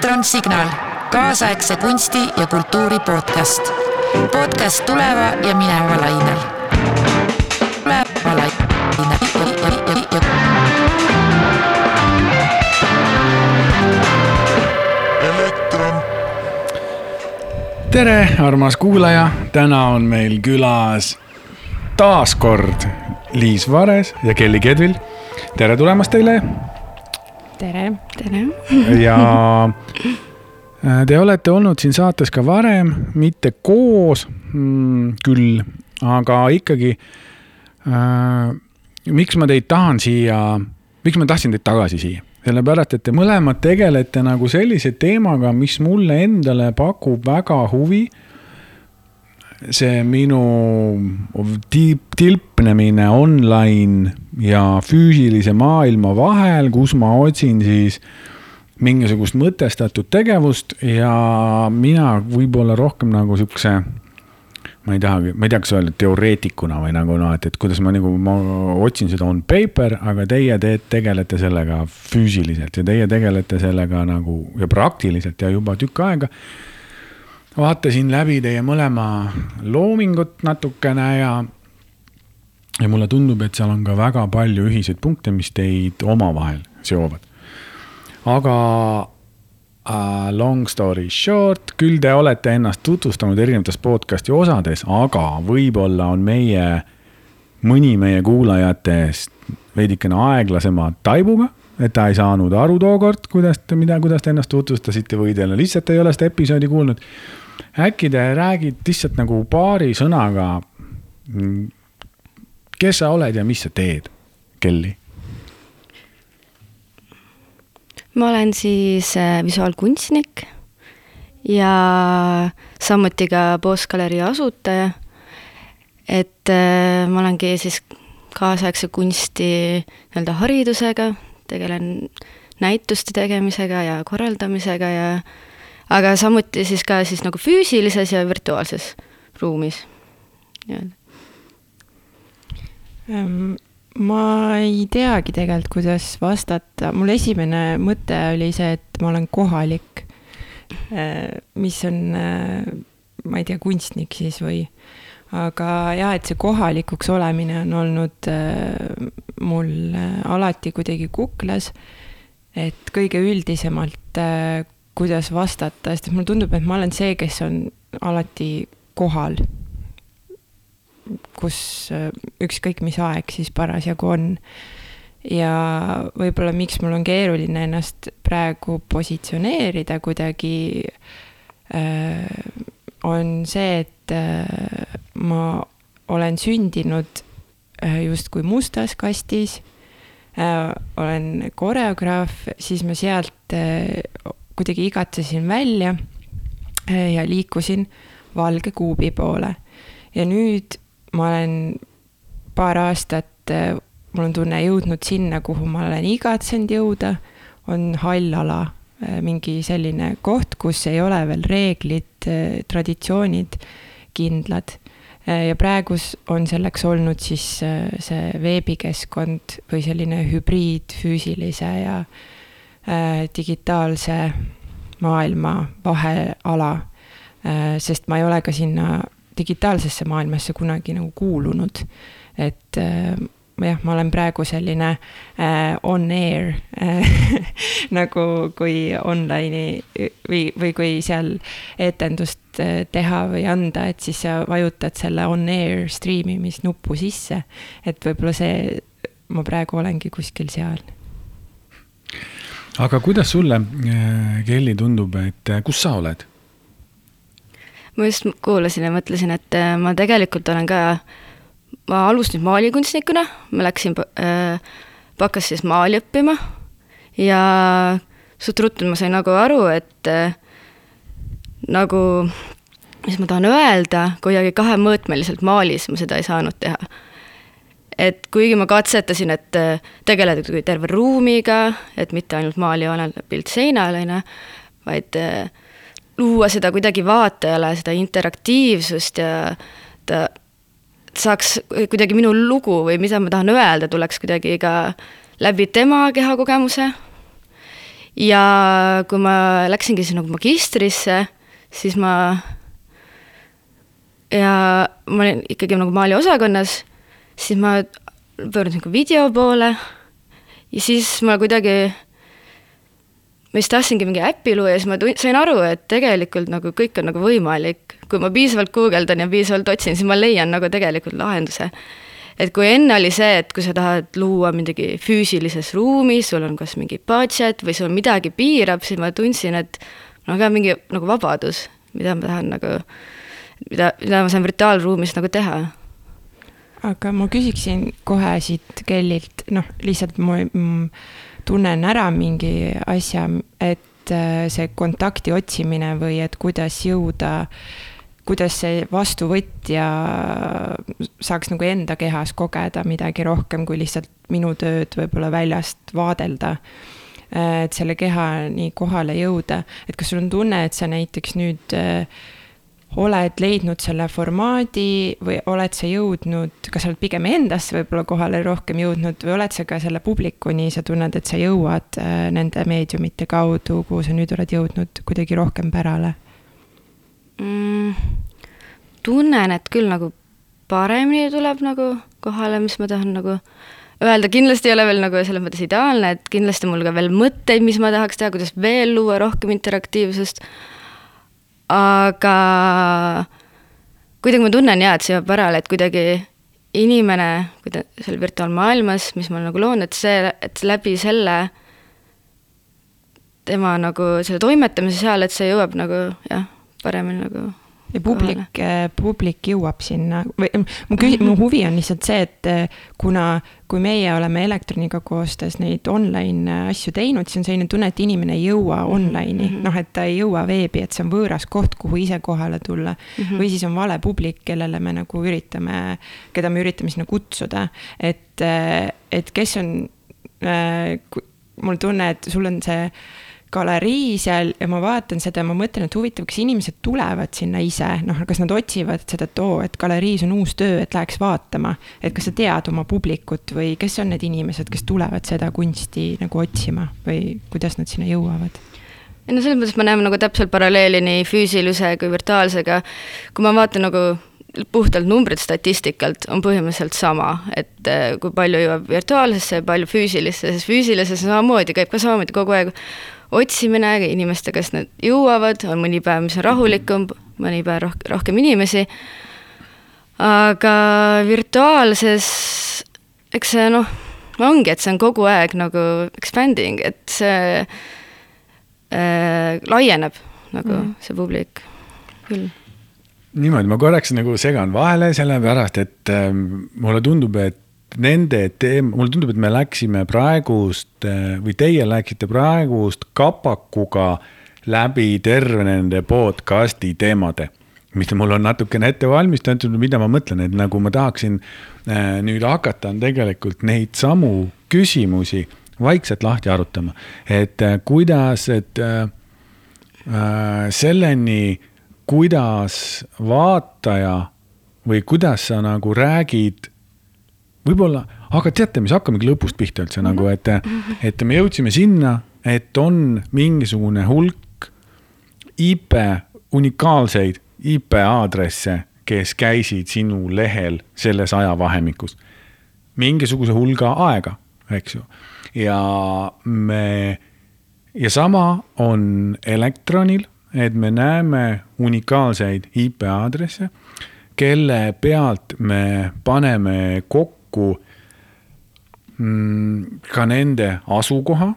elektronsignaal, kaasaegse kunsti ja kultuuri podcast. podcast tuleva ja mineva lainel. tuleva lainel. elektron, tere, armas kuulaja, täna on meil külas taas kord Liis Vares ja Kelly Kedvil. tere tulemast teile tere. tere. ja äh, te olete olnud siin saates ka varem, mitte koos mm, küll, aga ikkagi äh,. miks ma teid tahan siia, miks ma tahtsin teid tagasi siia? sellepärast, et te mõlemad tegelete nagu sellise teemaga, mis mulle endale pakub väga huvi. See minu tiip, tilpnemine online ja füüsilise maailma vahel, kus ma otsin siis mingisugust mõtestatud tegevust ja mina võib-olla rohkem nagu siukse ma ei tahagi, ma ei tea, kas öelda teoreetikuna või nagu noh, et, et kuidas ma nagu, ma otsin seda on paper, aga teie te tegelete sellega füüsiliselt ja teie tegelete sellega nagu ja praktiliselt ja juba tükk aega. Vaatasin läbi teie mõlema loomingut natukene ja, ja mulle tundub, et seal on ka väga palju ühiseid punkte, mis teid omavahel seovad. aga uh, long story short, küll te olete ennast tutvustanud erinevates podcast'i osades, aga võib-olla on meie, mõni meie kuulajatest veidikene aeglasema taibuga, et ta ei saanud aru tookord, kuidas te, mida, kuidas te ennast tutvustasite või teil lihtsalt ei ole seda episoodi kuulnud. Äkki te räägid lihtsalt nagu paari sõnaga. kes sa oled ja mis sa teed, Kelly? ma olen siis äh, visuaalkunstnik ja samuti ka Boss galerii asutaja. et äh, ma olengi siis kaasaegse kunsti nii-öelda haridusega, tegelen näituste tegemisega ja korraldamisega ja aga samuti siis ka siis nagu füüsilises ja virtuaalses ruumis nii-öelda. Ehm, ma ei teagi tegelikult, kuidas vastata, mul esimene mõte oli see, et ma olen kohalik. mis on, ma ei tea, kunstnik siis või, aga jah, et see kohalikuks olemine on olnud äh, mul alati kuidagi kuklas. et kõige üldisemalt, kuidas vastata, sest mulle tundub, et ma olen see, kes on alati kohal kus äh, ükskõik mis aeg siis parasjagu on. ja võib-olla miks mul on keeruline ennast praegu positsioneerida kuidagi äh,, on see, et äh, ma olen sündinud justkui mustas kastis olen koreograaf, siis ma sealt kuidagi igatsesin välja äh, ja liikusin valge kuubi poole ja nüüd ma olen paar aastat, mul on tunne jõudnud sinna, kuhu ma olen igatsenud jõuda, on hall ala, mingi selline koht, kus ei ole veel reeglid, traditsioonid kindlad. ja praegus on selleks olnud siis see veebikeskkond või selline hübriid füüsilise ja äh, digitaalse maailma vaheala. sest ma ei ole ka sinna digitaalsesse maailmasse kunagi nagu kuulunud. et äh, jah, ma olen praegu selline äh, on air äh, nagu kui online'i või, või kui seal etendust äh, teha või anda, et siis sa vajutad selle on air striimimisnupu sisse. et võib-olla see, ma praegu olengi kuskil seal aga kuidas sulle, Kelly, tundub, et äh, kus sa oled? ma just kuulasin ja mõtlesin, et äh, ma tegelikult olen ka, ma alustasin maalikunstnikuna, ma läksin äh, Bakas siis maali õppima ja suht ruttu ma sain nagu aru, et äh, nagu, mis ma tahan öelda, kuidagi kahemõõtmeliselt maalis ma seda ei saanud teha. Et kuigi ma katsetasin, et äh, tegeleda terve ruumiga, et mitte ainult maalijoonel pilt seinal, on ju, vaid äh, luua seda kuidagi vaatajale, seda interaktiivsust ja ta saaks kuidagi minu lugu või mida ma tahan öelda, tuleks kuidagi ka läbi tema kehakogemuse. ja kui ma läksingi siis nagu magistrisse, siis ma ja ma olin ikkagi nagu maaliosakonnas, siis ma pöördusin ka video poole ja siis ma kuidagi, ma siis tahtsingi mingi äppi luua ja siis ma tun-, sain aru, et tegelikult nagu kõik on nagu võimalik. kui ma piisavalt guugeldan ja piisavalt otsin, siis ma leian nagu tegelikult lahenduse. et kui enne oli see, et kui sa tahad luua midagi füüsilises ruumis, sul on kas mingi budget või sul midagi piirab, siis ma tundsin, et no aga mingi nagu vabadus, mida ma tahan nagu, mida, mida ma saan virtuaalruumis nagu teha aga ma küsiksin kohe siit Kellilt, noh, lihtsalt ma tunnen ära mingi asja, et äh, see kontakti otsimine või et kuidas jõuda, kuidas see vastuvõtja saaks nagu enda kehas kogeda midagi rohkem kui lihtsalt minu tööd võib-olla väljast vaadelda äh, et selle kehani kohale jõuda, et kas sul on tunne, et sa näiteks nüüd äh, oled leidnud selle formaadi või oled sa jõudnud, kas sa oled pigem endasse võib-olla kohale rohkem jõudnud või oled sa ka selle publikuni, sa tunned, et sa jõuad äh, nende meediumite kaudu, kuhu sa nüüd oled jõudnud kuidagi rohkem pärale mm,? tunnen, et küll nagu paremini tuleb nagu kohale, mis ma tahan nagu öelda, kindlasti ei ole veel nagu selles mõttes ideaalne, et kindlasti mul ka veel mõtteid, mis ma tahaks teha, kuidas veel luua rohkem interaktiivsust aga kuidagi ma tunnen jaa, et see jääb pärale, et kuidagi inimene, kui ta seal virtuaalmaailmas, mis ma nagu loon, et see, et läbi selle tema nagu selle toimetamise seal, et see jõuab nagu jah, paremini nagu ja publik, äh, publik jõuab sinna või mu küsi-, mu huvi on lihtsalt see, et äh, kuna, kui meie oleme Elektroniga koostöös neid online äh, asju teinud, siis on selline tunne, et inimene ei jõua mhm. online'i mm -hmm., noh, et ta ei jõua veebi, et see on võõras koht, kuhu ise kohale tulla mm. -hmm. või siis on vale publik, kellele me nagu üritame, keda me üritame sinna kutsuda, et, et kes on äh,, mul tunne, et sul on see galerii seal ja ma vaatan seda ja ma mõtlen, et huvitav, kas inimesed tulevad sinna ise, noh, kas nad otsivad seda, et oo, et galeriis on uus töö, et läheks vaatama. et kas sa tead oma publikut või kes on need inimesed, kes tulevad seda kunsti nagu otsima või kuidas nad sinna jõuavad? ei no selles mõttes me näeme nagu täpselt paralleeli nii füüsilise kui virtuaalsega. kui ma vaatan nagu puhtalt numbrid statistikalt on põhimõtteliselt sama, et eh, kui palju jõuab virtuaalsesse ja palju füüsilisse, sest füüsilises samamoodi käib ka samamoodi kogu aeg otsimine inimestega, kes nad jõuavad, on mõni päev, mis on rahulikum, mõni päev roh-, rohkem inimesi, aga virtuaalses, eks see noh, ongi, et see on kogu aeg nagu expanding, et see äh, laieneb nagu mm. see publik. Küll. Niimoodi, ma korraks nagu segan vahele, sellepärast et äh, mulle tundub, et nende teem-, mulle tundub, et me läksime praegust või teie läksite praegust kapakuga läbi terve nende podcast'i teemade mis mul on natukene ette valmistatud, mida ma mõtlen, et nagu ma tahaksin äh, nüüd hakata, on tegelikult neid samu küsimusi vaikselt lahti arutama. et äh, kuidas, et äh, äh selleni, kuidas vaataja või kuidas sa nagu räägid võib-olla, aga teate, mis hakkamegi lõpust pihta üldse mm -hmm. nagu, et, et me jõudsime sinna, et on mingisugune hulk IP, unikaalseid IP aadresse, kes käisid sinu lehel selles ajavahemikus. mingisuguse hulga aega, eks ju. ja me, ja sama on elektronil, et me näeme unikaalseid IP aadresse, kelle pealt me paneme kokku kokku mm, ka nende asukoha,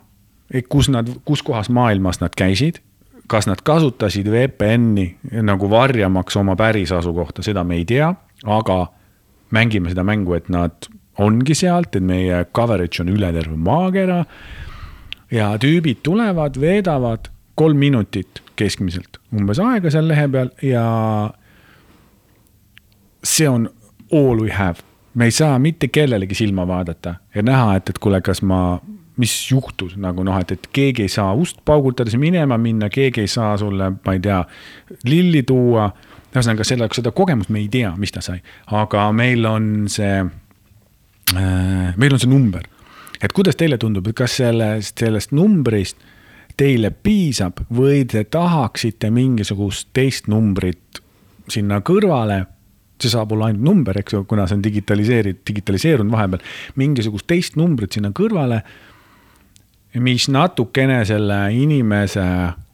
kus nad, kus kohas maailmas nad käisid, kas nad kasutasid VPN-i nagu varjamaks oma päris asukohta, seda me ei tea, aga mängime seda mängu, et nad ongi sealt, et meie coverage on üle terve maakera. ja tüübid tulevad, veedavad kolm minutit keskmiselt umbes aega seal lehe peal ja see on all we have me ei saa mitte kellelegi silma vaadata ja näha, et, et kuule, kas ma, mis juhtus nagu noh, et, et keegi ei saa ust paugutades minema minna, keegi ei saa sulle, ma ei tea, lilli tuua. ühesõnaga seda, seda kogemust me ei tea, mis ta sai, aga meil on see äh,, meil on see number. et kuidas teile tundub, et kas sellest, sellest numbrist teile piisab või te tahaksite mingisugust teist numbrit sinna kõrvale see saab olla ainult number, eks ju, kuna see on digitaliseeritud, digitaliseerunud vahepeal, mingisugust teist numbrit sinna kõrvale. mis natukene selle inimese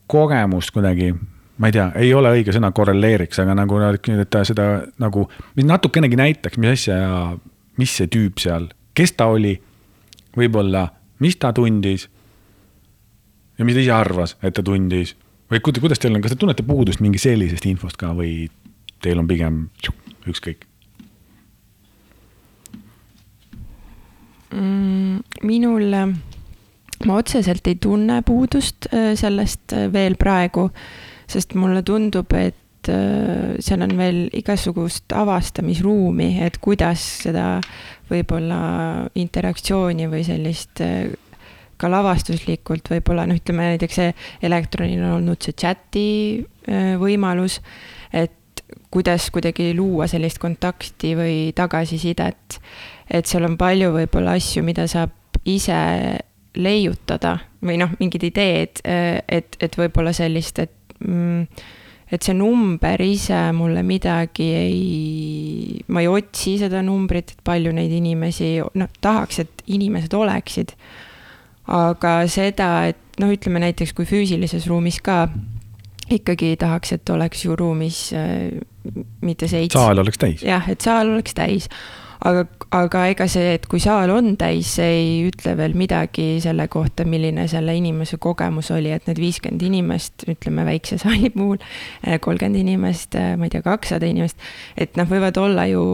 kogemust kuidagi, ma ei tea, ei ole õige sõna korreleeriks, aga nagu, et ta seda nagu, mis natukenegi näitaks, mis asja ja mis see tüüp seal, kes ta oli, võib-olla, mis ta tundis. ja mis ta ise arvas, et ta tundis või kuidas teil on, kas te tunnete puudust mingi sellisest infost ka või teil on pigem ükskõik mm,? minul, ma otseselt ei tunne puudust äh, sellest äh, veel praegu, sest mulle tundub, et äh, seal on veel igasugust avastamisruumi, et kuidas seda võib-olla interaktsiooni või sellist ka lavastuslikult võib-olla noh, ütleme näiteks see elektronil on olnud see chati võimalus, et kuidas kuidagi luua sellist kontakti või tagasisidet. et seal on palju võib-olla asju, mida saab ise leiutada või noh, mingid ideed, et, et võib-olla sellist, et mm, et see number ise mulle midagi ei, ma ei otsi seda numbrit, et palju neid inimesi, noh, tahaks, et inimesed oleksid. aga seda, et noh, ütleme näiteks kui füüsilises ruumis ka ikkagi tahaks, et oleks ju ruumis äh, mitte seitse. saal oleks täis. jah, et saal oleks täis. aga, aga ega see, et kui saal on täis, see ei ütle veel midagi selle kohta, milline selle inimese kogemus oli, et need viiskümmend inimest, ütleme väikse saali puhul, äh, kolmkümmend inimest, äh, ma ei tea, kakssada inimest, et noh, võivad olla ju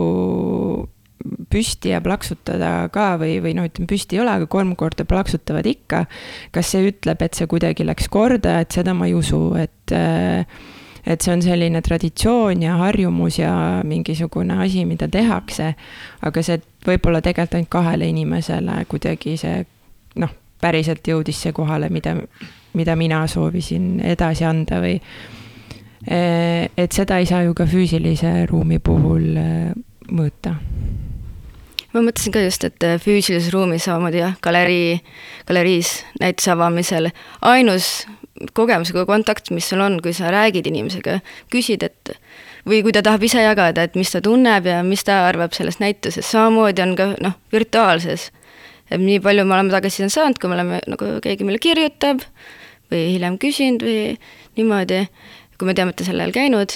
püsti ja plaksutada ka või, või noh, ütleme püsti ei ole, aga kolm korda plaksutavad ikka. kas see ütleb, et see kuidagi läks korda, et seda ma ei usu, et et see on selline traditsioon ja harjumus ja mingisugune asi, mida tehakse. aga see võib-olla tegelikult ainult kahele inimesele kuidagi see noh, päriselt jõudis see kohale, mida, mida mina soovisin edasi anda või. et seda ei saa ju ka füüsilise ruumi puhul mõõta ma mõtlesin ka just, et äh, füüsilises ruumis samamoodi jah, galerii, galeriis näituse avamisel ainus kogemusega kontakt, mis sul on, kui sa räägid inimesega, küsid, et või kui ta tahab ise jagada, et mis ta tunneb ja mis ta arvab sellest näitusest, samamoodi on ka noh, virtuaalses. et nii palju me oleme tagasisidet saanud, kui me oleme nagu keegi meile kirjutab või hiljem küsinud või niimoodi, kui me teame, et ta sel ajal käinud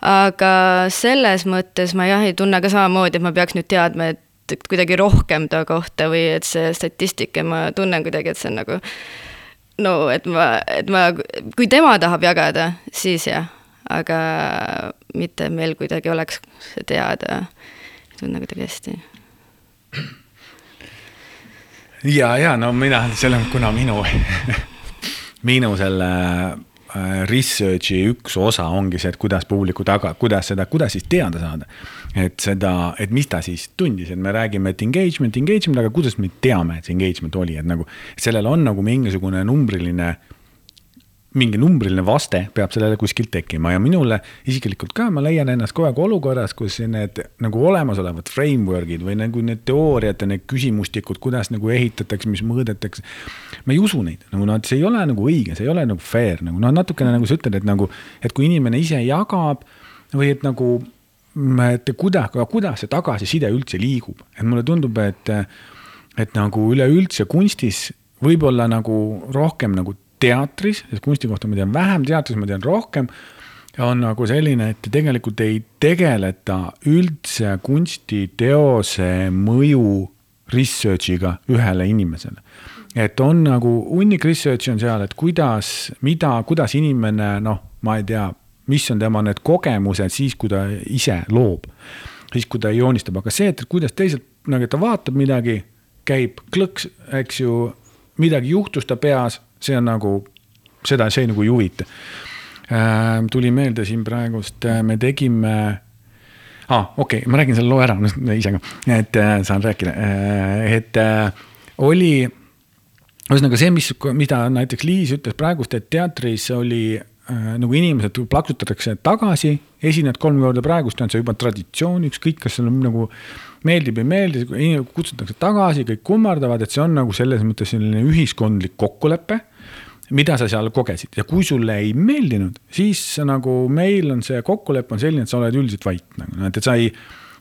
aga selles mõttes ma jah ei tunne ka samamoodi, et ma peaks nüüd teadma, et kuidagi rohkem ta kohta või et see statistika, ma tunnen kuidagi, et see on nagu no et ma, et ma, kui tema tahab jagada, siis jah, aga mitte meil kuidagi oleks see teada. ei tunne kuidagi hästi. ja, ja no mina, selle, kuna minu minu selle Äh, research'i üks osa ongi see, et kuidas publiku taga, kuidas seda, kuidas siis teada saada. Et seda, et mis ta siis tundis, et me räägime, et engagement, engagement, aga kuidas me teame, et see engagement oli, et nagu. sellel on nagu mingisugune numbriline mingi numbriline vaste peab sellele kuskilt tekkima ja minule isiklikult ka, ma leian ennast kogu aeg olukorras, kus need nagu olemasolevad framework'id või nagu need teooriad ja need küsimustikud, kuidas nagu ehitatakse, mis mõõdetakse. ma ei usu neid, nagu et see ei ole nagu õige, see ei ole nagu fair, nagu noh, natukene nagu sa ütled, et nagu, et kui inimene ise jagab või et nagu, et kuidas, kuidas see tagasiside üldse liigub, et mulle tundub, et, et nagu üleüldse kunstis võib-olla nagu rohkem nagu teatris, sest kunsti kohta ma tean vähem, teatris ma tean rohkem, on nagu selline, et tegelikult ei tegeleta üldse kunstiteose mõju research'iga ühele inimesele. et on nagu hunnik research'i on seal, et kuidas, mida, kuidas inimene noh, ma ei tea, mis on tema need kogemused siis, kui ta ise loob. siis, kui ta joonistab, aga see, et kuidas teised nagu ta vaatab midagi, käib klõks, eks ju, midagi juhtus ta peas see on nagu, seda, see nagu ei huvita äh,. tuli meelde siin praegust, äh, me tegime ah,, okei okay,, ma räägin selle loo ära ise ka, et äh, saan rääkida äh,, et äh, oli. ühesõnaga see, mis, mida näiteks Liis ütles praegust, et teatris oli nagu inimesed plaksutatakse tagasi, esined kolm korda, praegust on see juba traditsioon, ükskõik, kas on nagu meeldib, ei meeldi, kutsutakse tagasi, kõik kummardavad, et see on nagu selles mõttes selline ühiskondlik kokkulepe mida sa seal kogesid ja kui sulle ei meeldinud, siis nagu meil on see kokkulepe on selline, et sa oled üldiselt vait nagu, noh, et sa ei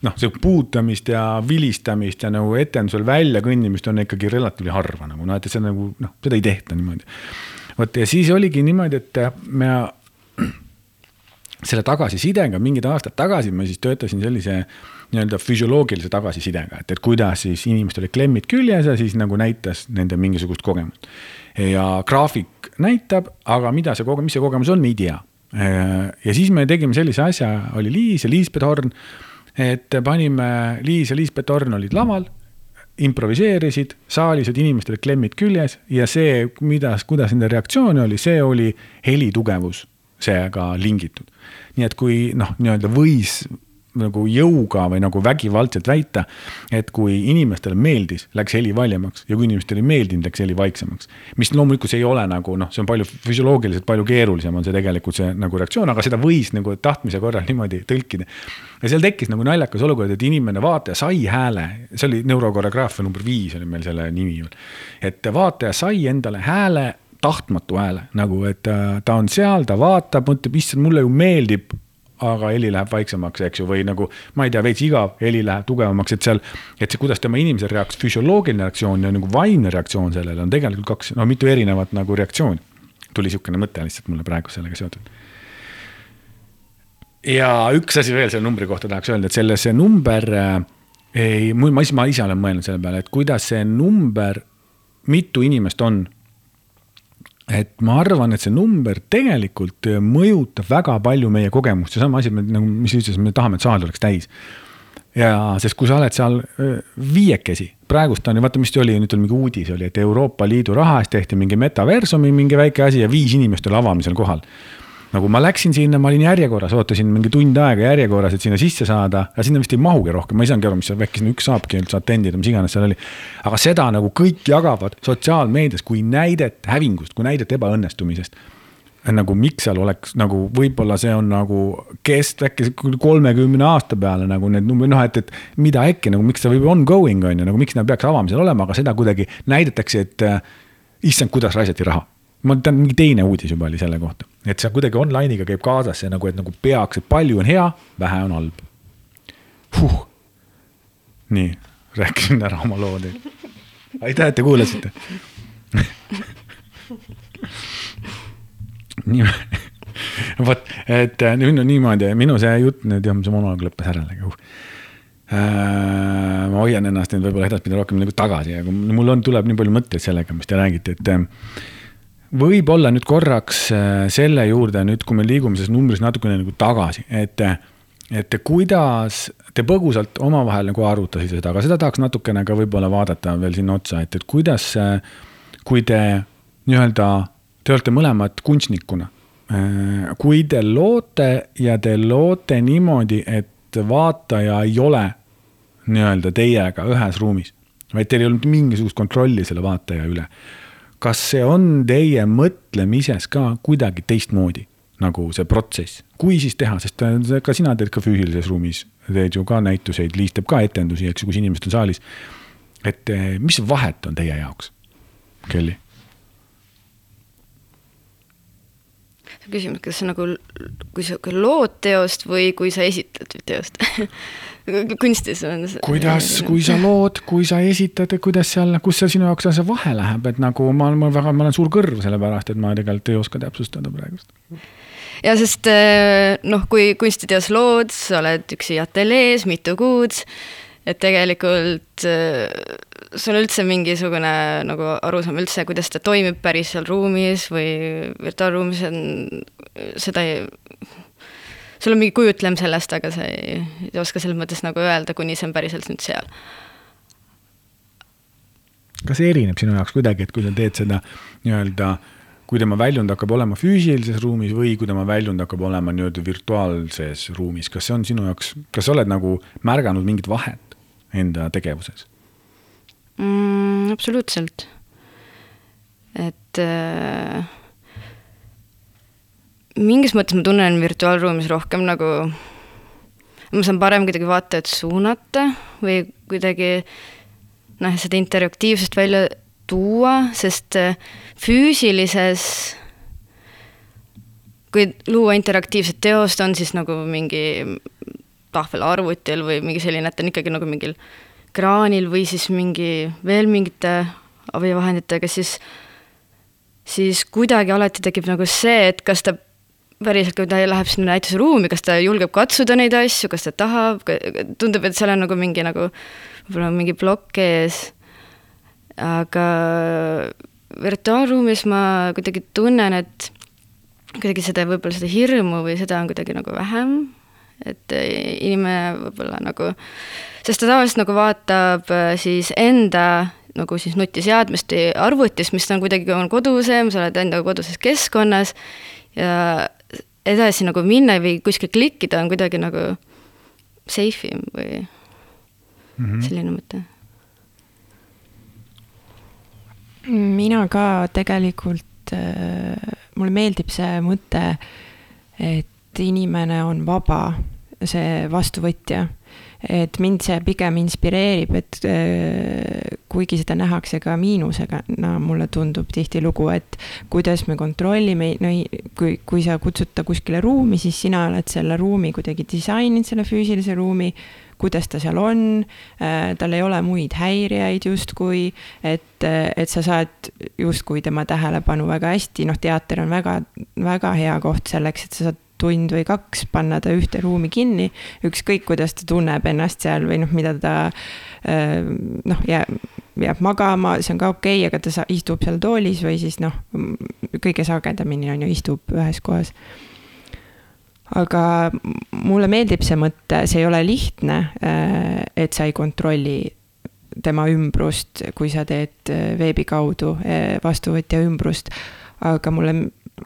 noh, see puutamist ja vilistamist ja nagu etendusel välja kõndimist on ikkagi relatiivselt harva nagu noh, et see nagu noh, seda ei tehta niimoodi. Vot ja siis oligi niimoodi, et me selle tagasisidega mingid aastad tagasi ma siis töötasin sellise nii-öelda füsioloogilise tagasisidega, et, et kuidas siis inimestel olid klemmid küljes ja siis nagu näitas nende mingisugust kogemust. ja graafik näitab, aga mida see kogemus, mis see kogemus on, me ei tea. ja siis me tegime sellise asja, oli Liis ja Liis Bedorn, et panime, Liis ja Liis Bedorn olid laval improviseerisid, saalis olid inimestel klemmid küljes ja see, mida, kuidas nende reaktsioon oli, see oli helitugevus seega lingitud. nii et kui noh, nii-öelda võis nagu jõuga või nagu vägivaldselt väita, et kui inimestele meeldis, läks heli valjemaks ja kui inimestele ei meeldinud, läks heli vaiksemaks. mis loomulikult see ei ole nagu noh, see on palju füsioloogiliselt palju keerulisem on see tegelikult see nagu reaktsioon, aga seda võis nagu tahtmise korral niimoodi tõlkida. ja seal tekkis nagu naljakas olukord, et inimene, vaataja sai hääle, see oli neurokoreograafia number viis oli meil selle nimi veel. et vaataja sai endale hääle tahtmatu hääle nagu, et ta, ta on seal, ta vaatab, mõtleb, issand, mulle ju meeldib aga heli läheb vaiksemaks, eks ju, või nagu ma ei tea, veits igav, heli läheb tugevamaks, et seal. et see, kuidas tema inimese reaks-, füsioloogiline reaktsioon ja nagu vaimne reaktsioon sellele on tegelikult kaks, no mitu erinevat nagu reaktsiooni. tuli sihukene mõte lihtsalt mulle praegu sellega seotud. ja üks asi veel selle numbri kohta tahaks öelda, et selle, see number äh, ei, ma, ma ise olen mõelnud selle peale, et kuidas see number, mitu inimest on et ma arvan, et see number tegelikult mõjutab väga palju meie kogemust, seesama asi, nagu, mis sa ütlesid, me tahame, et saal oleks täis. ja sest kui sa oled seal viiekesi, praegust on ju, vaata, mis oli, nüüd oli mingi uudis oli, et Euroopa Liidu raha eest tehti mingi metaversumi mingi väike asi ja viis inimest oli avamisel kohal nagu ma läksin sinna, ma olin järjekorras, ootasin mingi tund aega järjekorras, et sinna sisse saada, aga sinna vist ei mahugi rohkem, ma ei saanudki aru, mis seal, äkki sinna üks saabki üldse atendida, mis iganes seal oli. aga seda nagu kõik jagavad sotsiaalmeedias kui näidet hävingust, kui näidet ebaõnnestumisest. Nagu miks seal oleks nagu võib-olla see on nagu kest äkki kolmekümne aasta peale nagu need numbrid, noh, et, et mida äkki nagu, miks see võib ongoing on ju, nagu miks nad peaks avamisel olema, aga seda kuidagi näidatakse, et äh, issand, kuidas raisati raha. Ma tean, mingi teine uudis juba oli selle kohta, et see kuidagi online'iga käib kaasas see nagu, et nagu peaks, et palju on hea, vähe on halb. Huh.. nii, rääkisin ära oma loo teile. aitäh, et te kuulasite. Nii, vot, et nüüd on niimoodi, minu see jutt nüüd jah, see monoloog lõppes ära uh. Ma hoian ennast nüüd võib-olla edaspidi rohkem nagu tagasi, aga mul on, tuleb nii palju mõtteid sellega, mis te räägite, et võib-olla nüüd korraks äh, selle juurde nüüd, kui me liigume selles numbris natukene nagu tagasi, et, et kuidas te põgusalt omavahel nagu arutasite seda, aga seda tahaks natukene ka võib-olla vaadata veel sinna otsa, et, et kuidas, kui te nii-öelda, te olete mõlemad kunstnikuna. Äh, kui te loote ja te loote niimoodi, et vaataja ei ole nii-öelda teiega ühes ruumis, vaid teil ei olnud mingisugust kontrolli selle vaataja üle kas see on teie mõtlemises ka kuidagi teistmoodi, nagu see protsess, kui siis teha, sest ka sina teed ka füüsilises ruumis, teed ju ka näituseid, Liis teeb ka etendusi, eks ju, kus inimesed on saalis. et äh, mis vahet on teie jaoks, Kelly? küsimus, kas sa nagu, kui sa lood teost või kui sa esitad teost kunstis on see. kuidas, kui sa lood, kui sa esitad, kuidas seal, kus seal sinu jaoks see vahe läheb, et nagu ma, ma väga, ma olen suur kõrv, sellepärast et ma tegelikult ei oska täpsustada praegust. ja sest eh, noh, kui kunstiteos lood, sa oled üksi ateljees mitu kuud, et tegelikult eh, sul üldse mingisugune nagu arusaam üldse, kuidas ta toimib päris seal ruumis või virtuaalruumis on, seda ei sul on mingi kujutlem sellest, aga sa ei, ei oska selles mõttes nagu öelda, kuni see on päriselt nüüd seal. kas see erineb sinu jaoks kuidagi, et kui sa teed seda nii-öelda, kui tema väljund hakkab olema füüsilises ruumis või kui tema väljund hakkab olema nii-öelda virtuaalses ruumis, kas see on sinu jaoks, kas sa oled nagu märganud mingit vahet enda tegevuses mm,? absoluutselt. et äh mingis mõttes ma tunnen virtuaalruumis rohkem nagu, ma saan parem kuidagi vaatajat suunata või kuidagi noh, seda interaktiivsust välja tuua, sest äh, füüsilises, kui luua interaktiivset teost, on siis nagu mingi tahvel arvutil või mingi selline, et on ikkagi nagu mingil kraanil või siis mingi veel mingite abivahenditega, siis, siis kuidagi alati tekib nagu see, et kas ta päriselt, kui ta läheb sinna näitusruumi, kas ta julgeb katsuda neid asju, kas ta tahab, tundub, et seal on nagu mingi nagu võib-olla mingi plokk ees. Aga virtuaalruumis ma kuidagi tunnen, et kuidagi seda, võib-olla seda hirmu või seda on kuidagi nagu vähem, et inimene võib-olla nagu, sest ta tavaliselt nagu vaatab äh, siis enda nagu siis nutiseadmest või arvutist, mis on kuidagi on kodusem, sa oled enda koduses keskkonnas ja edasi nagu minna või kuskil klikkida on kuidagi nagu safe im või mm -hmm. selline mõte mina ka tegelikult, äh, mulle meeldib see mõte, et inimene on vaba, see vastuvõtja. Et mind see pigem inspireerib, et äh, kuigi seda nähakse ka miinusega, no mulle tundub tihtilugu, et kuidas me kontrollime, no kui, kui sa kutsud ta kuskile ruumi, siis sina oled selle ruumi kuidagi disaininud, selle füüsilise ruumi kuidas ta seal on, äh, tal ei ole muid häirijaid justkui, et, et sa saad justkui tema tähelepanu väga hästi, noh, teater on väga, väga hea koht selleks, et sa saad tund või kaks panna ta ühte ruumi kinni, ükskõik, kuidas ta tunneb ennast seal või noh, mida ta äh, noh, jääb, jääb magama, see on ka okei okay,, aga ta istub seal toolis või siis noh, kõige sagedamini on ju, istub ühes kohas aga mulle meeldib see mõte, see ei ole lihtne, äh, et sa ei kontrolli tema ümbrust, kui sa teed äh, veebi kaudu vastuvõtja ümbrust. aga mulle,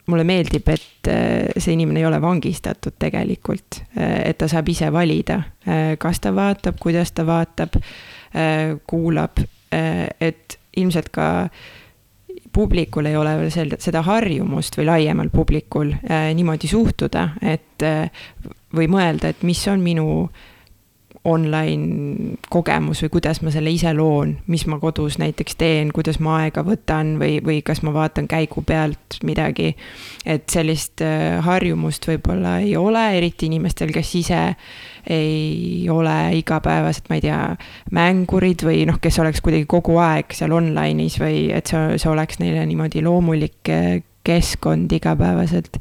mulle meeldib, et see inimene ei ole vangistatud tegelikult, et ta saab ise valida, kas ta vaatab, kuidas ta vaatab, kuulab, et ilmselt ka äh, publikul ei ole veel sel-, seda harjumust või laiemal publikul äh, niimoodi suhtuda, et äh, või mõelda, et mis on minu online kogemus või kuidas ma selle ise loon, mis ma kodus näiteks teen, kuidas ma aega võtan või, või kas ma vaatan käigu pealt midagi. et sellist äh, harjumust võib-olla ei ole, eriti inimestel, kes ise ei ole igapäevased, ma ei tea, mängurid või noh, kes oleks kuidagi kogu aeg seal online'is või et see, see oleks neile niimoodi loomulik äh, keskkond igapäevaselt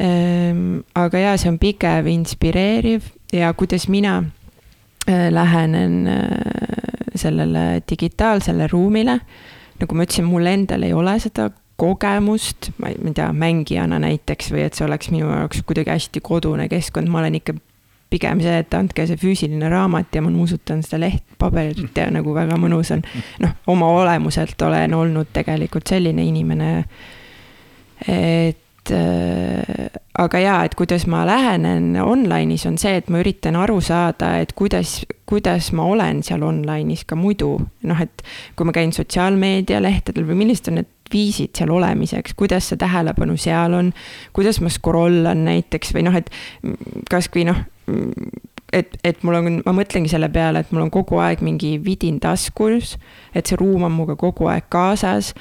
ehm, aga jaa, see on pigem inspireeriv ja kuidas mina äh, lähenen äh, sellele digitaalsele ruumile. nagu ma ütlesin, mul endal ei ole seda kogemust, ma ei, tea, mängijana näiteks või et see oleks minu jaoks kuidagi hästi kodune keskkond, ma olen ikka pigem see, et andke see füüsiline raamat ja ma nuusutan seda lehtpaberit ja nagu väga mõnus on. noh, oma olemuselt olen olnud tegelikult selline inimene, et aga jaa, et kuidas ma lähenen online'is, on see, et ma üritan aru saada, et kuidas, kuidas ma olen seal online'is ka muidu. noh, et kui ma käin sotsiaalmeedialehtedel või millised on need viisid seal olemiseks, kuidas see tähelepanu seal on, kuidas ma scroll an näiteks või noh, et kasvõi noh, et, et mul on, ma mõtlengi selle peale, et mul on kogu aeg mingi vidin taskus, et see ruum on minuga kogu aeg kaasas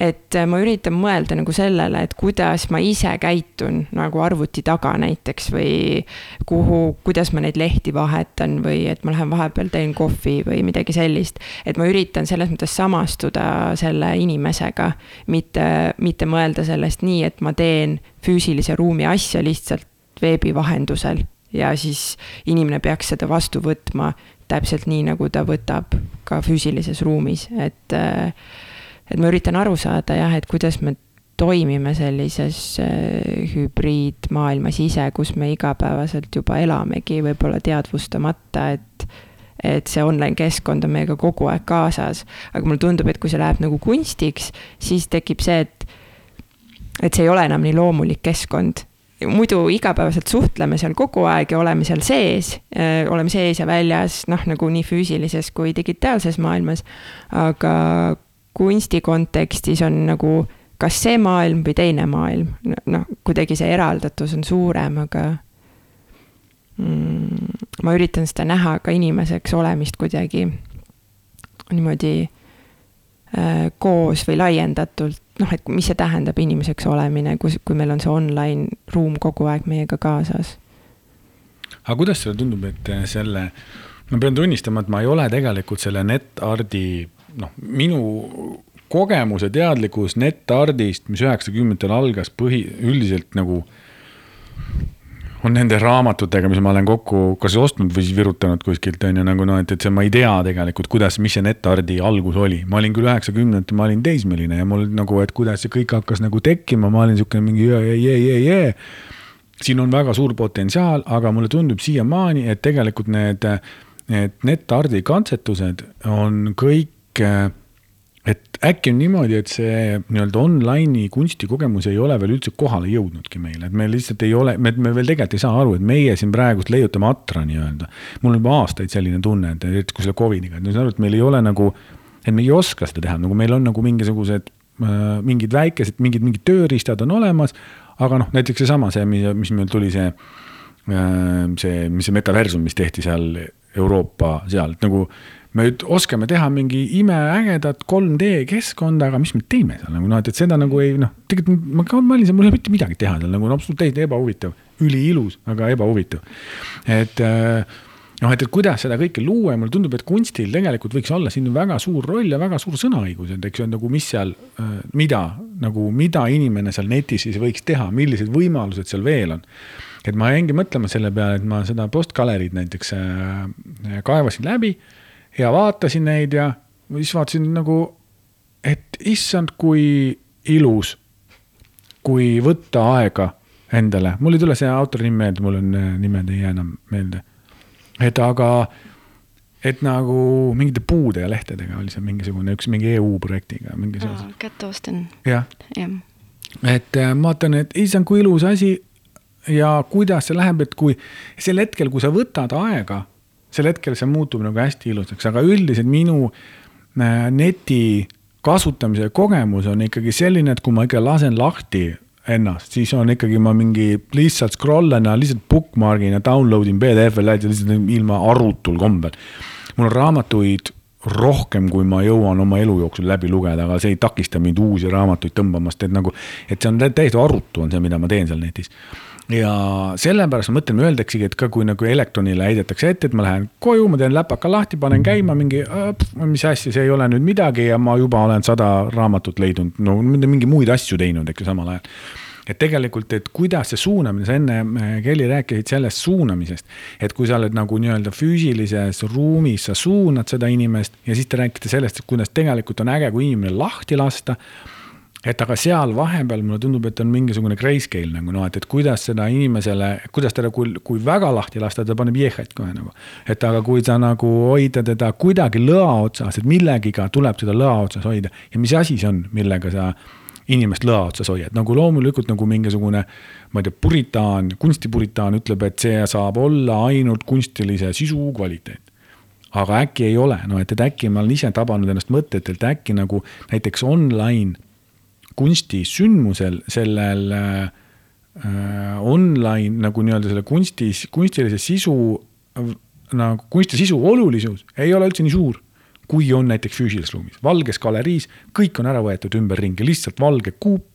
et äh, ma üritan mõelda nagu sellele, et kuidas ma ise käitun nagu arvuti taga näiteks või kuhu, kuidas ma neid lehti vahetan või et ma lähen vahepeal teen kohvi või midagi sellist. et ma üritan selles mõttes samastuda selle inimesega, mitte, mitte mõelda sellest nii, et ma teen füüsilise ruumi asja lihtsalt veebi vahendusel ja siis inimene peaks seda vastu võtma täpselt nii, nagu ta võtab ka füüsilises ruumis, et äh, et ma üritan aru saada jah, et kuidas me toimime sellises äh, hübriidmaailmas ise, kus me igapäevaselt juba elamegi, võib-olla teadvustamata, et et see online keskkond on meiega kogu aeg kaasas. aga mulle tundub, et kui see läheb nagu kunstiks, siis tekib see, et, et see ei ole enam nii loomulik keskkond muidu igapäevaselt suhtleme seal kogu aeg ja oleme seal sees, äh, oleme sees ja väljas, noh, nagu nii füüsilises kui digitaalses maailmas. aga kunsti kontekstis on nagu kas see maailm või teine maailm, noh, kuidagi see eraldatus on suurem, aga mm, ma üritan seda näha ka inimeseks olemist kuidagi niimoodi äh, koos või laiendatult, noh, et mis see tähendab inimeseks olemine, kus, kui meil on see online ruum kogu aeg meiega kaasas. aga kuidas sulle tundub, et selle, ma pean tunnistama, et ma ei ole tegelikult selle netardi, noh, minu kogemus ja teadlikkus netardist, mis üheksakümnendatel algas põhi, üldiselt nagu on nende raamatutega, mis ma olen kokku kas ostnud või siis virutanud kuskilt on ju nagu noh, et, et see, ma ei tea tegelikult, kuidas, mis see netardi algus oli. ma olin küll üheksakümnendatel, ma olin teismeline ja mul nagu, et kuidas see kõik hakkas nagu tekkima, ma olin siukene mingi jee, jee, jee, jee. siin on väga suur potentsiaal, aga mulle tundub siiamaani, et tegelikult need, need netardi katsetused on kõik et äkki on niimoodi, et see nii-öelda online'i kunstikogemus ei ole veel üldse kohale jõudnudki meile, et me lihtsalt ei ole, me, me veel tegelikult ei saa aru, et meie siin praegust leiutame atra nii-öelda. mul on juba aastaid selline tunne, et eriti kui selle Covidiga, et ma saan aru, et meil ei ole nagu, et me ei oska seda teha, nagu meil on nagu mingisugused äh, mingid väikesed, mingid, mingid tööriistad on olemas. aga noh, näiteks seesama, see, mis, mis meil tuli see äh,, see, mis see metaversum, mis tehti seal Euroopa seal, et nagu me nüüd oskame teha mingi imeägedat 3D keskkonda, aga mis me teeme seal nagu noh, et, et seda nagu ei noh, tegelikult ma ka mõtlesin, mul ei ole mitte midagi teha seal nagu no, absoluutselt ebahuvitav, üliilus, aga ebahuvitav. et äh, noh, et, et kuidas seda kõike luua ja mulle tundub, et kunstil tegelikult võiks olla siin väga suur roll ja väga suur sõnaõigus, et eks ju nagu, mis seal, äh, mida nagu, mida inimene seal netis siis võiks teha, millised võimalused seal veel on. et ma jäingi mõtlema selle peale, et ma seda postgaleriid näiteks äh, kaevasin läbi ja vaatasin neid ja siis vaatasin nagu, et issand, kui ilus, kui võtta aega endale, mul ei tule see autori nimi meelde, mul on äh, nimed ei jää enam meelde. et aga, et nagu mingite puude ja lehtedega oli see mingisugune üks mingi EU projektiga mingi seos. Cat Austen. jah jah. et äh, ma vaatan, et issand, kui ilus asi ja kuidas see läheb, et kui sel hetkel, kui sa võtad aega sel hetkel see muutub nagu hästi ilusaks, aga üldiselt minu äh, neti kasutamise kogemus on ikkagi selline, et kui ma ikka lasen lahti ennast, siis on ikkagi ma mingi lihtsalt scroll en ja lihtsalt bookmargin ja download in PDF-e lihtsalt ilma arutul kombel. mul on raamatuid rohkem, kui ma jõuan oma elu jooksul läbi lugeda, aga see ei takista mind uusi raamatuid tõmbamast, et nagu, et see on täiesti arutu, on see, mida ma teen seal netis ja sellepärast ma mõtlen, öeldaksegi, et ka kui nagu elektronile heidetakse ette, et ma lähen koju, ma teen läpaka lahti, panen käima mingi, mis asja, see ei ole nüüd midagi ja ma juba olen sada raamatut leidnud, no mingi muid asju teinud, eks ju, samal ajal et tegelikult, et kuidas see suunamine, sa enne, äh, Kelly, rääkisid sellest suunamisest. et kui sa oled nagu nii-öelda füüsilises ruumis, sa suunad seda inimest ja siis te räägite sellest, kuidas tegelikult on äge, kui inimene lahti lasta et aga seal vahepeal mulle tundub, et on mingisugune grayscale nagu noh, et, et kuidas seda inimesele, kuidas teda, kui, kui väga lahti lasta, ta paneb jehhet kohe nagu. et aga kui sa nagu hoida teda kuidagi lõa otsas, et millegiga tuleb teda lõa otsas hoida. Ja mis asi see on, millega sa inimest lõa otsas hoiad, nagu loomulikult nagu mingisugune, ma ei tea, puritaan, kunstipuritaan ütleb, et see saab olla ainult kunstilise sisu kvaliteet. Aga äkki ei ole, no et, et äkki ma olen ise tabanud ennast mõtet, et äkki nagu näiteks online kunstisündmusel, sellel äh, online nagu nii-öelda selle kunstis, kunstilise sisu nagu kunsti sisu olulisus ei ole üldse nii suur, kui on näiteks füüsilises ruumis, valges galeriis, kõik on ära võetud ümberringi, lihtsalt valge kuup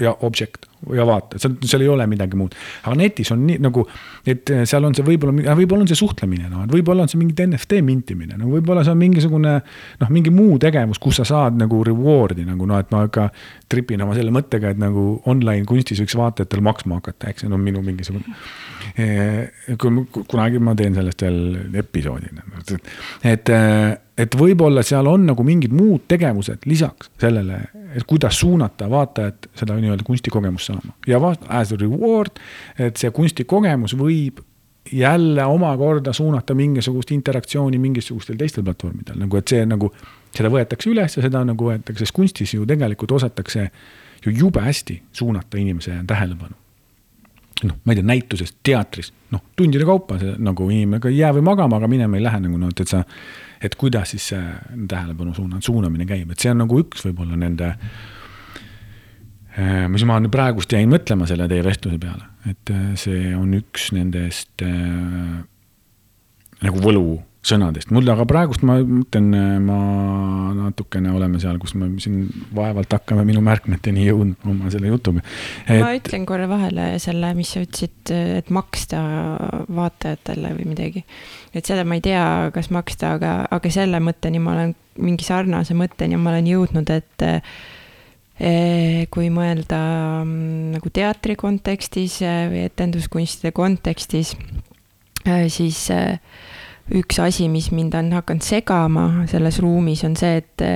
ja objekt ja vaata, seal, seal ei ole midagi muud. aga netis on nii nagu, et seal on see võib-olla, võib-olla on see suhtlemine, noh, et võib-olla on see mingi NFT mintimine, no võib-olla see on mingisugune noh, mingi muu tegevus, kus sa saad nagu reward'i nagu noh, et ma ikka tripin oma selle mõttega, et nagu online kunstis võiks vaatajatel maksma hakata, eks see on minu mingisugune. kui kunagi ma teen sellest veel episoodi, et, et võib-olla seal on nagu mingid muud tegevused lisaks sellele et kuidas suunata vaatajat seda nii-öelda kunstikogemust saama ja vaat-, as a reward, et see kunstikogemus võib jälle omakorda suunata mingisugust interaktsiooni mingisugustel teistel platvormidel, nagu et see nagu, seda võetakse üles ja seda nagu võetakse, sest kunstis ju tegelikult osatakse ju jube hästi suunata inimese tähelepanu. Noh, ma ei tea, näituses, teatris, noh, tundide kaupa see nagu inimene ka ei jää või magama, aga minema ei lähe nagu noh, et, sa et kuidas siis see tähelepanu suuna, suunamine käib, et see on nagu üks võib-olla nende. Äh, mis ma nüüd praegust jäin mõtlema selle teie vestluse peale, et äh, see on üks nendest äh, nagu võlu sõnadest, mul aga praegust ma mõtlen, ma natukene oleme seal, kus me siin vaevalt hakkame minu märkmeteni jõudma oma selle jutuga et.... ma ütlen korra vahele selle, mis sa ütlesid, et maksta vaatajatele või midagi. et seda ma ei tea, kas maksta, aga, aga selle mõtteni ma olen, mingi sarnase mõtteni ma olen jõudnud, et eh, kui mõelda mm, nagu teatri kontekstis eh, või etenduskunstide kontekstis, eh, siis üks asi, mis mind on hakanud segama selles ruumis, on see, et,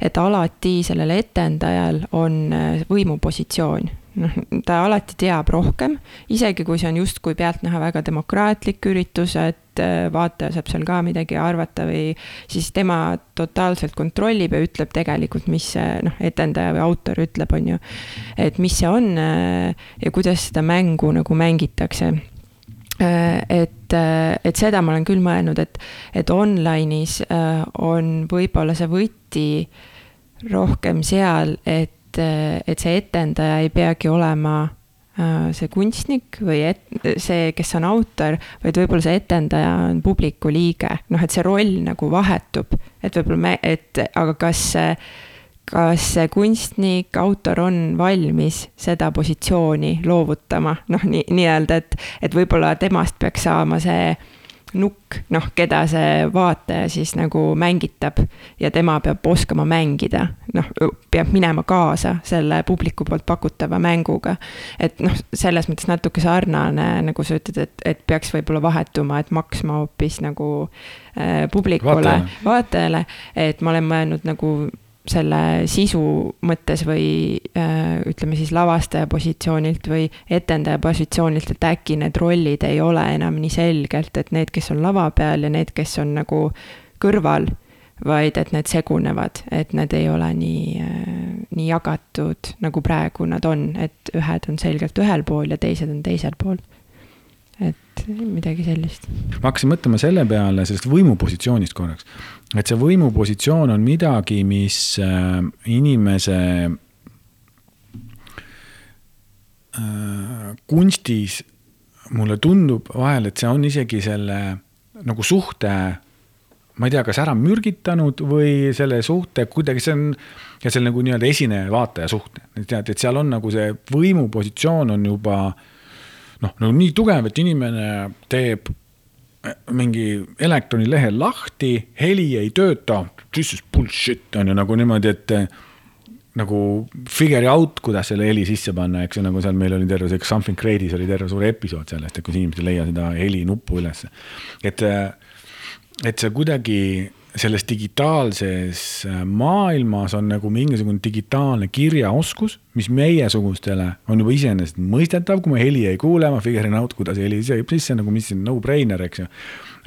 et alati sellel etendajal on äh, võimupositsioon. noh, ta alati teab rohkem, isegi kui see on justkui pealtnäha väga demokraatlik üritus, et äh, vaataja saab seal ka midagi arvata või siis tema totaalselt kontrollib ja ütleb tegelikult, mis see noh, etendaja või autor ütleb, on ju. et mis see on äh, ja kuidas seda mängu nagu mängitakse et, äh, et seda ma olen küll mõelnud, et, et online'is äh, on võib-olla see võti rohkem seal, et, et see etendaja ei peagi olema see kunstnik või et, see, kes on autor, vaid võib-olla see etendaja on publiku liige, noh, et see roll nagu vahetub, et võib-olla me, et aga kas see kas see kunstnik, autor on valmis seda positsiooni loovutama, noh, nii, nii-öelda, et, et võib-olla temast peaks saama see nukk, noh, keda see vaataja siis nagu mängitab ja tema peab oskama mängida, noh, peab minema kaasa selle publiku poolt pakutava mänguga. et noh, selles mõttes natuke sarnane, nagu sa ütled, et, et peaks võib-olla vahetuma, et maksma hoopis nagu äh, publikule, vaatajale, vaatajale, et ma olen mõelnud nagu selle sisu mõttes või äh, ütleme siis lavastaja positsioonilt või etendaja positsioonilt, et äkki need rollid ei ole enam nii selgelt, et need, kes on lava peal ja need, kes on nagu kõrval, vaid et need segunevad, et need ei ole nii, äh, nii jagatud, nagu praegu nad on, et ühed on selgelt ühel pool ja teised on teisel pool et midagi sellist. ma hakkasin mõtlema selle peale, sellest võimupositsioonist korraks. Et see võimupositsioon on midagi, mis äh, inimese äh, kunstis mulle tundub vahel, et see on isegi selle nagu suhte, ma ei tea, kas ära mürgitanud või selle suhte kuidagi, see on, ja selle nagu nii-öelda esineja-vaataja suhte. tead, et seal on nagu see võimupositsioon on juba noh, nagu nii tugev, et inimene teeb mingi elektronilehe lahti, heli ei tööta, this is bullshit on ju nagu niimoodi, et äh, nagu figure out, kuidas selle heli sisse panna, eks ju, nagu seal meil oli terve see Something Great'is oli terve suur episood sellest, et kus inimesed ei leia seda helinuppu ülesse. et, äh, et see kuidagi selles digitaalses äh, maailmas on nagu mingisugune digitaalne kirjaoskus, mis meiesugustele on juba iseenesestmõistetav, kui ma heli ei kuule, ma figure in out, kuidas heli jääb sisse nagu, mis on no-brainer, eks ju.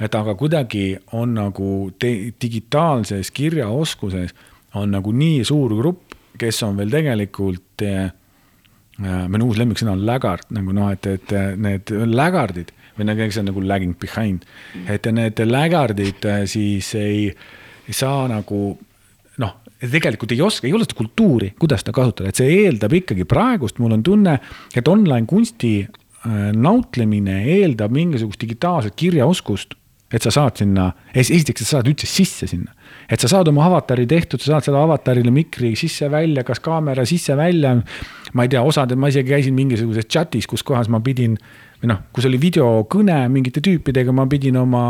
et aga kuidagi on nagu digitaalses kirjaoskuses on nagu nii suur grupp, kes on veel tegelikult äh,, äh minu uus lemmiksõna on lägard, nagu noh, et, et need lägardid või nagu see on nagu lagging behind. et need lägardid äh, siis ei, ei saa nagu noh, tegelikult ei oska, ei ole seda kultuuri, kuidas seda kasutada, et see eeldab ikkagi praegust, mul on tunne, et online kunsti äh, nautlemine eeldab mingisugust digitaalset kirjaoskust et sa saad sinna, esiteks, sa saad üldse sisse sinna. et sa saad oma avatari tehtud, sa saad seda avatarile mikri sisse-välja, kas kaamera sisse-välja. ma ei tea, osad, ma isegi käisin mingisuguses chat'is, kus kohas ma pidin või noh, kus oli videokõne mingite tüüpidega, ma pidin oma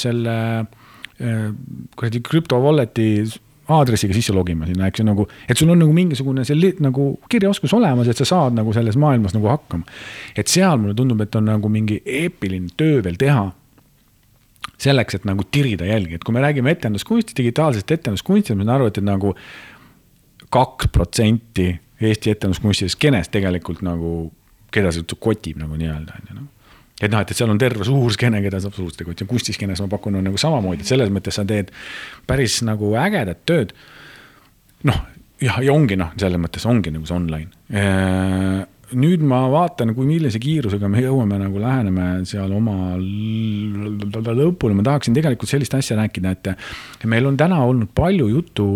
selle äh, kuradi krüpto wallet'i aadressiga sisse logima sinna, eks ju nagu, et sul on nagu mingisugune see nagu kirjaoskus olemas, et sa saad nagu selles maailmas nagu hakkama. et seal mulle tundub, et on nagu mingi eepiline töö veel teha. selleks, et nagu tirida jälgi, et kui me räägime etenduskunstist, digitaalsest etenduskunstist, ma saan aru, et, et nagu kaks protsenti Eesti etenduskunstidest skeenest tegelikult nagu keda see kotib nagu nii-öelda, on ju noh et noh, et, et seal on terve suur skeene, keda saab absoluutselt kotida, kunstiskeenes ma pakun, on nagu samamoodi, et selles mõttes sa teed päris nagu ägedat tööd. noh, jah, ja ongi noh, selles mõttes ongi nagu see online. nüüd ma vaatan, kui millise kiirusega me jõuame nagu läheneme seal oma lõpule, ma tahaksin tegelikult sellist asja rääkida, et meil on täna olnud palju juttu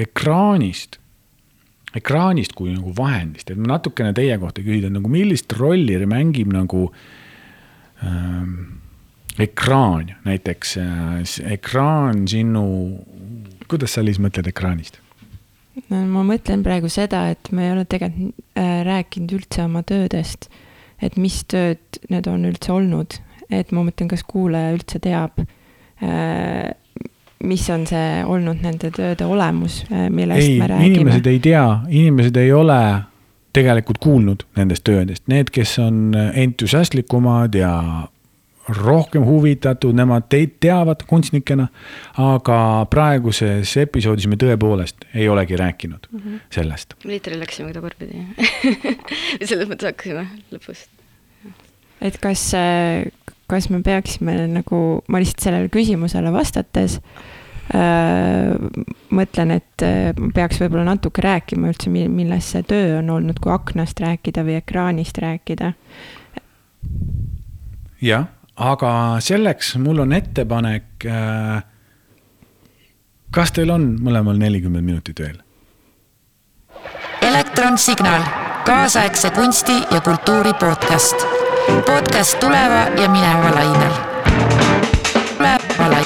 ekraanist ekraanist kui nagu vahendist, et ma natukene teie kohta küsida, nagu millist rolli mängib nagu ähm, ekraan? Näiteks, ekraan sinu, kuidas sa, Liis, mõtled ekraanist? no ma mõtlen praegu seda, et me ei ole tegelikult äh, rääkinud üldse oma töödest, et mis tööd need on üldse olnud, et ma mõtlen, kas kuulaja üldse teab äh,, mis on see olnud nende tööde olemus, äh, millest ei, me räägime. inimesed ei tea, inimesed ei ole tegelikult kuulnud nendest töödest, need, kes on entusiastlikumad ja rohkem huvitatud, nemad teid teavad kunstnikena. aga praeguses episoodis me tõepoolest ei olegi rääkinud mm -hmm. sellest. liitrile läksime tagurpidi või selles mõttes hakkasime lõpus. et kas, kas me peaksime nagu, ma lihtsalt sellele küsimusele vastates äh, mõtlen, et äh, peaks võib-olla natuke rääkima üldse, milles see töö on olnud, kui aknast rääkida või ekraanist rääkida. jah aga selleks mul on ettepanek. Äh, kas teil on mõlemal nelikümmend minutit veel? elektronsignaal, kaasaegse kunsti ja kultuuri podcast podcast tuleva ja mineva lainel. tuleva lainel.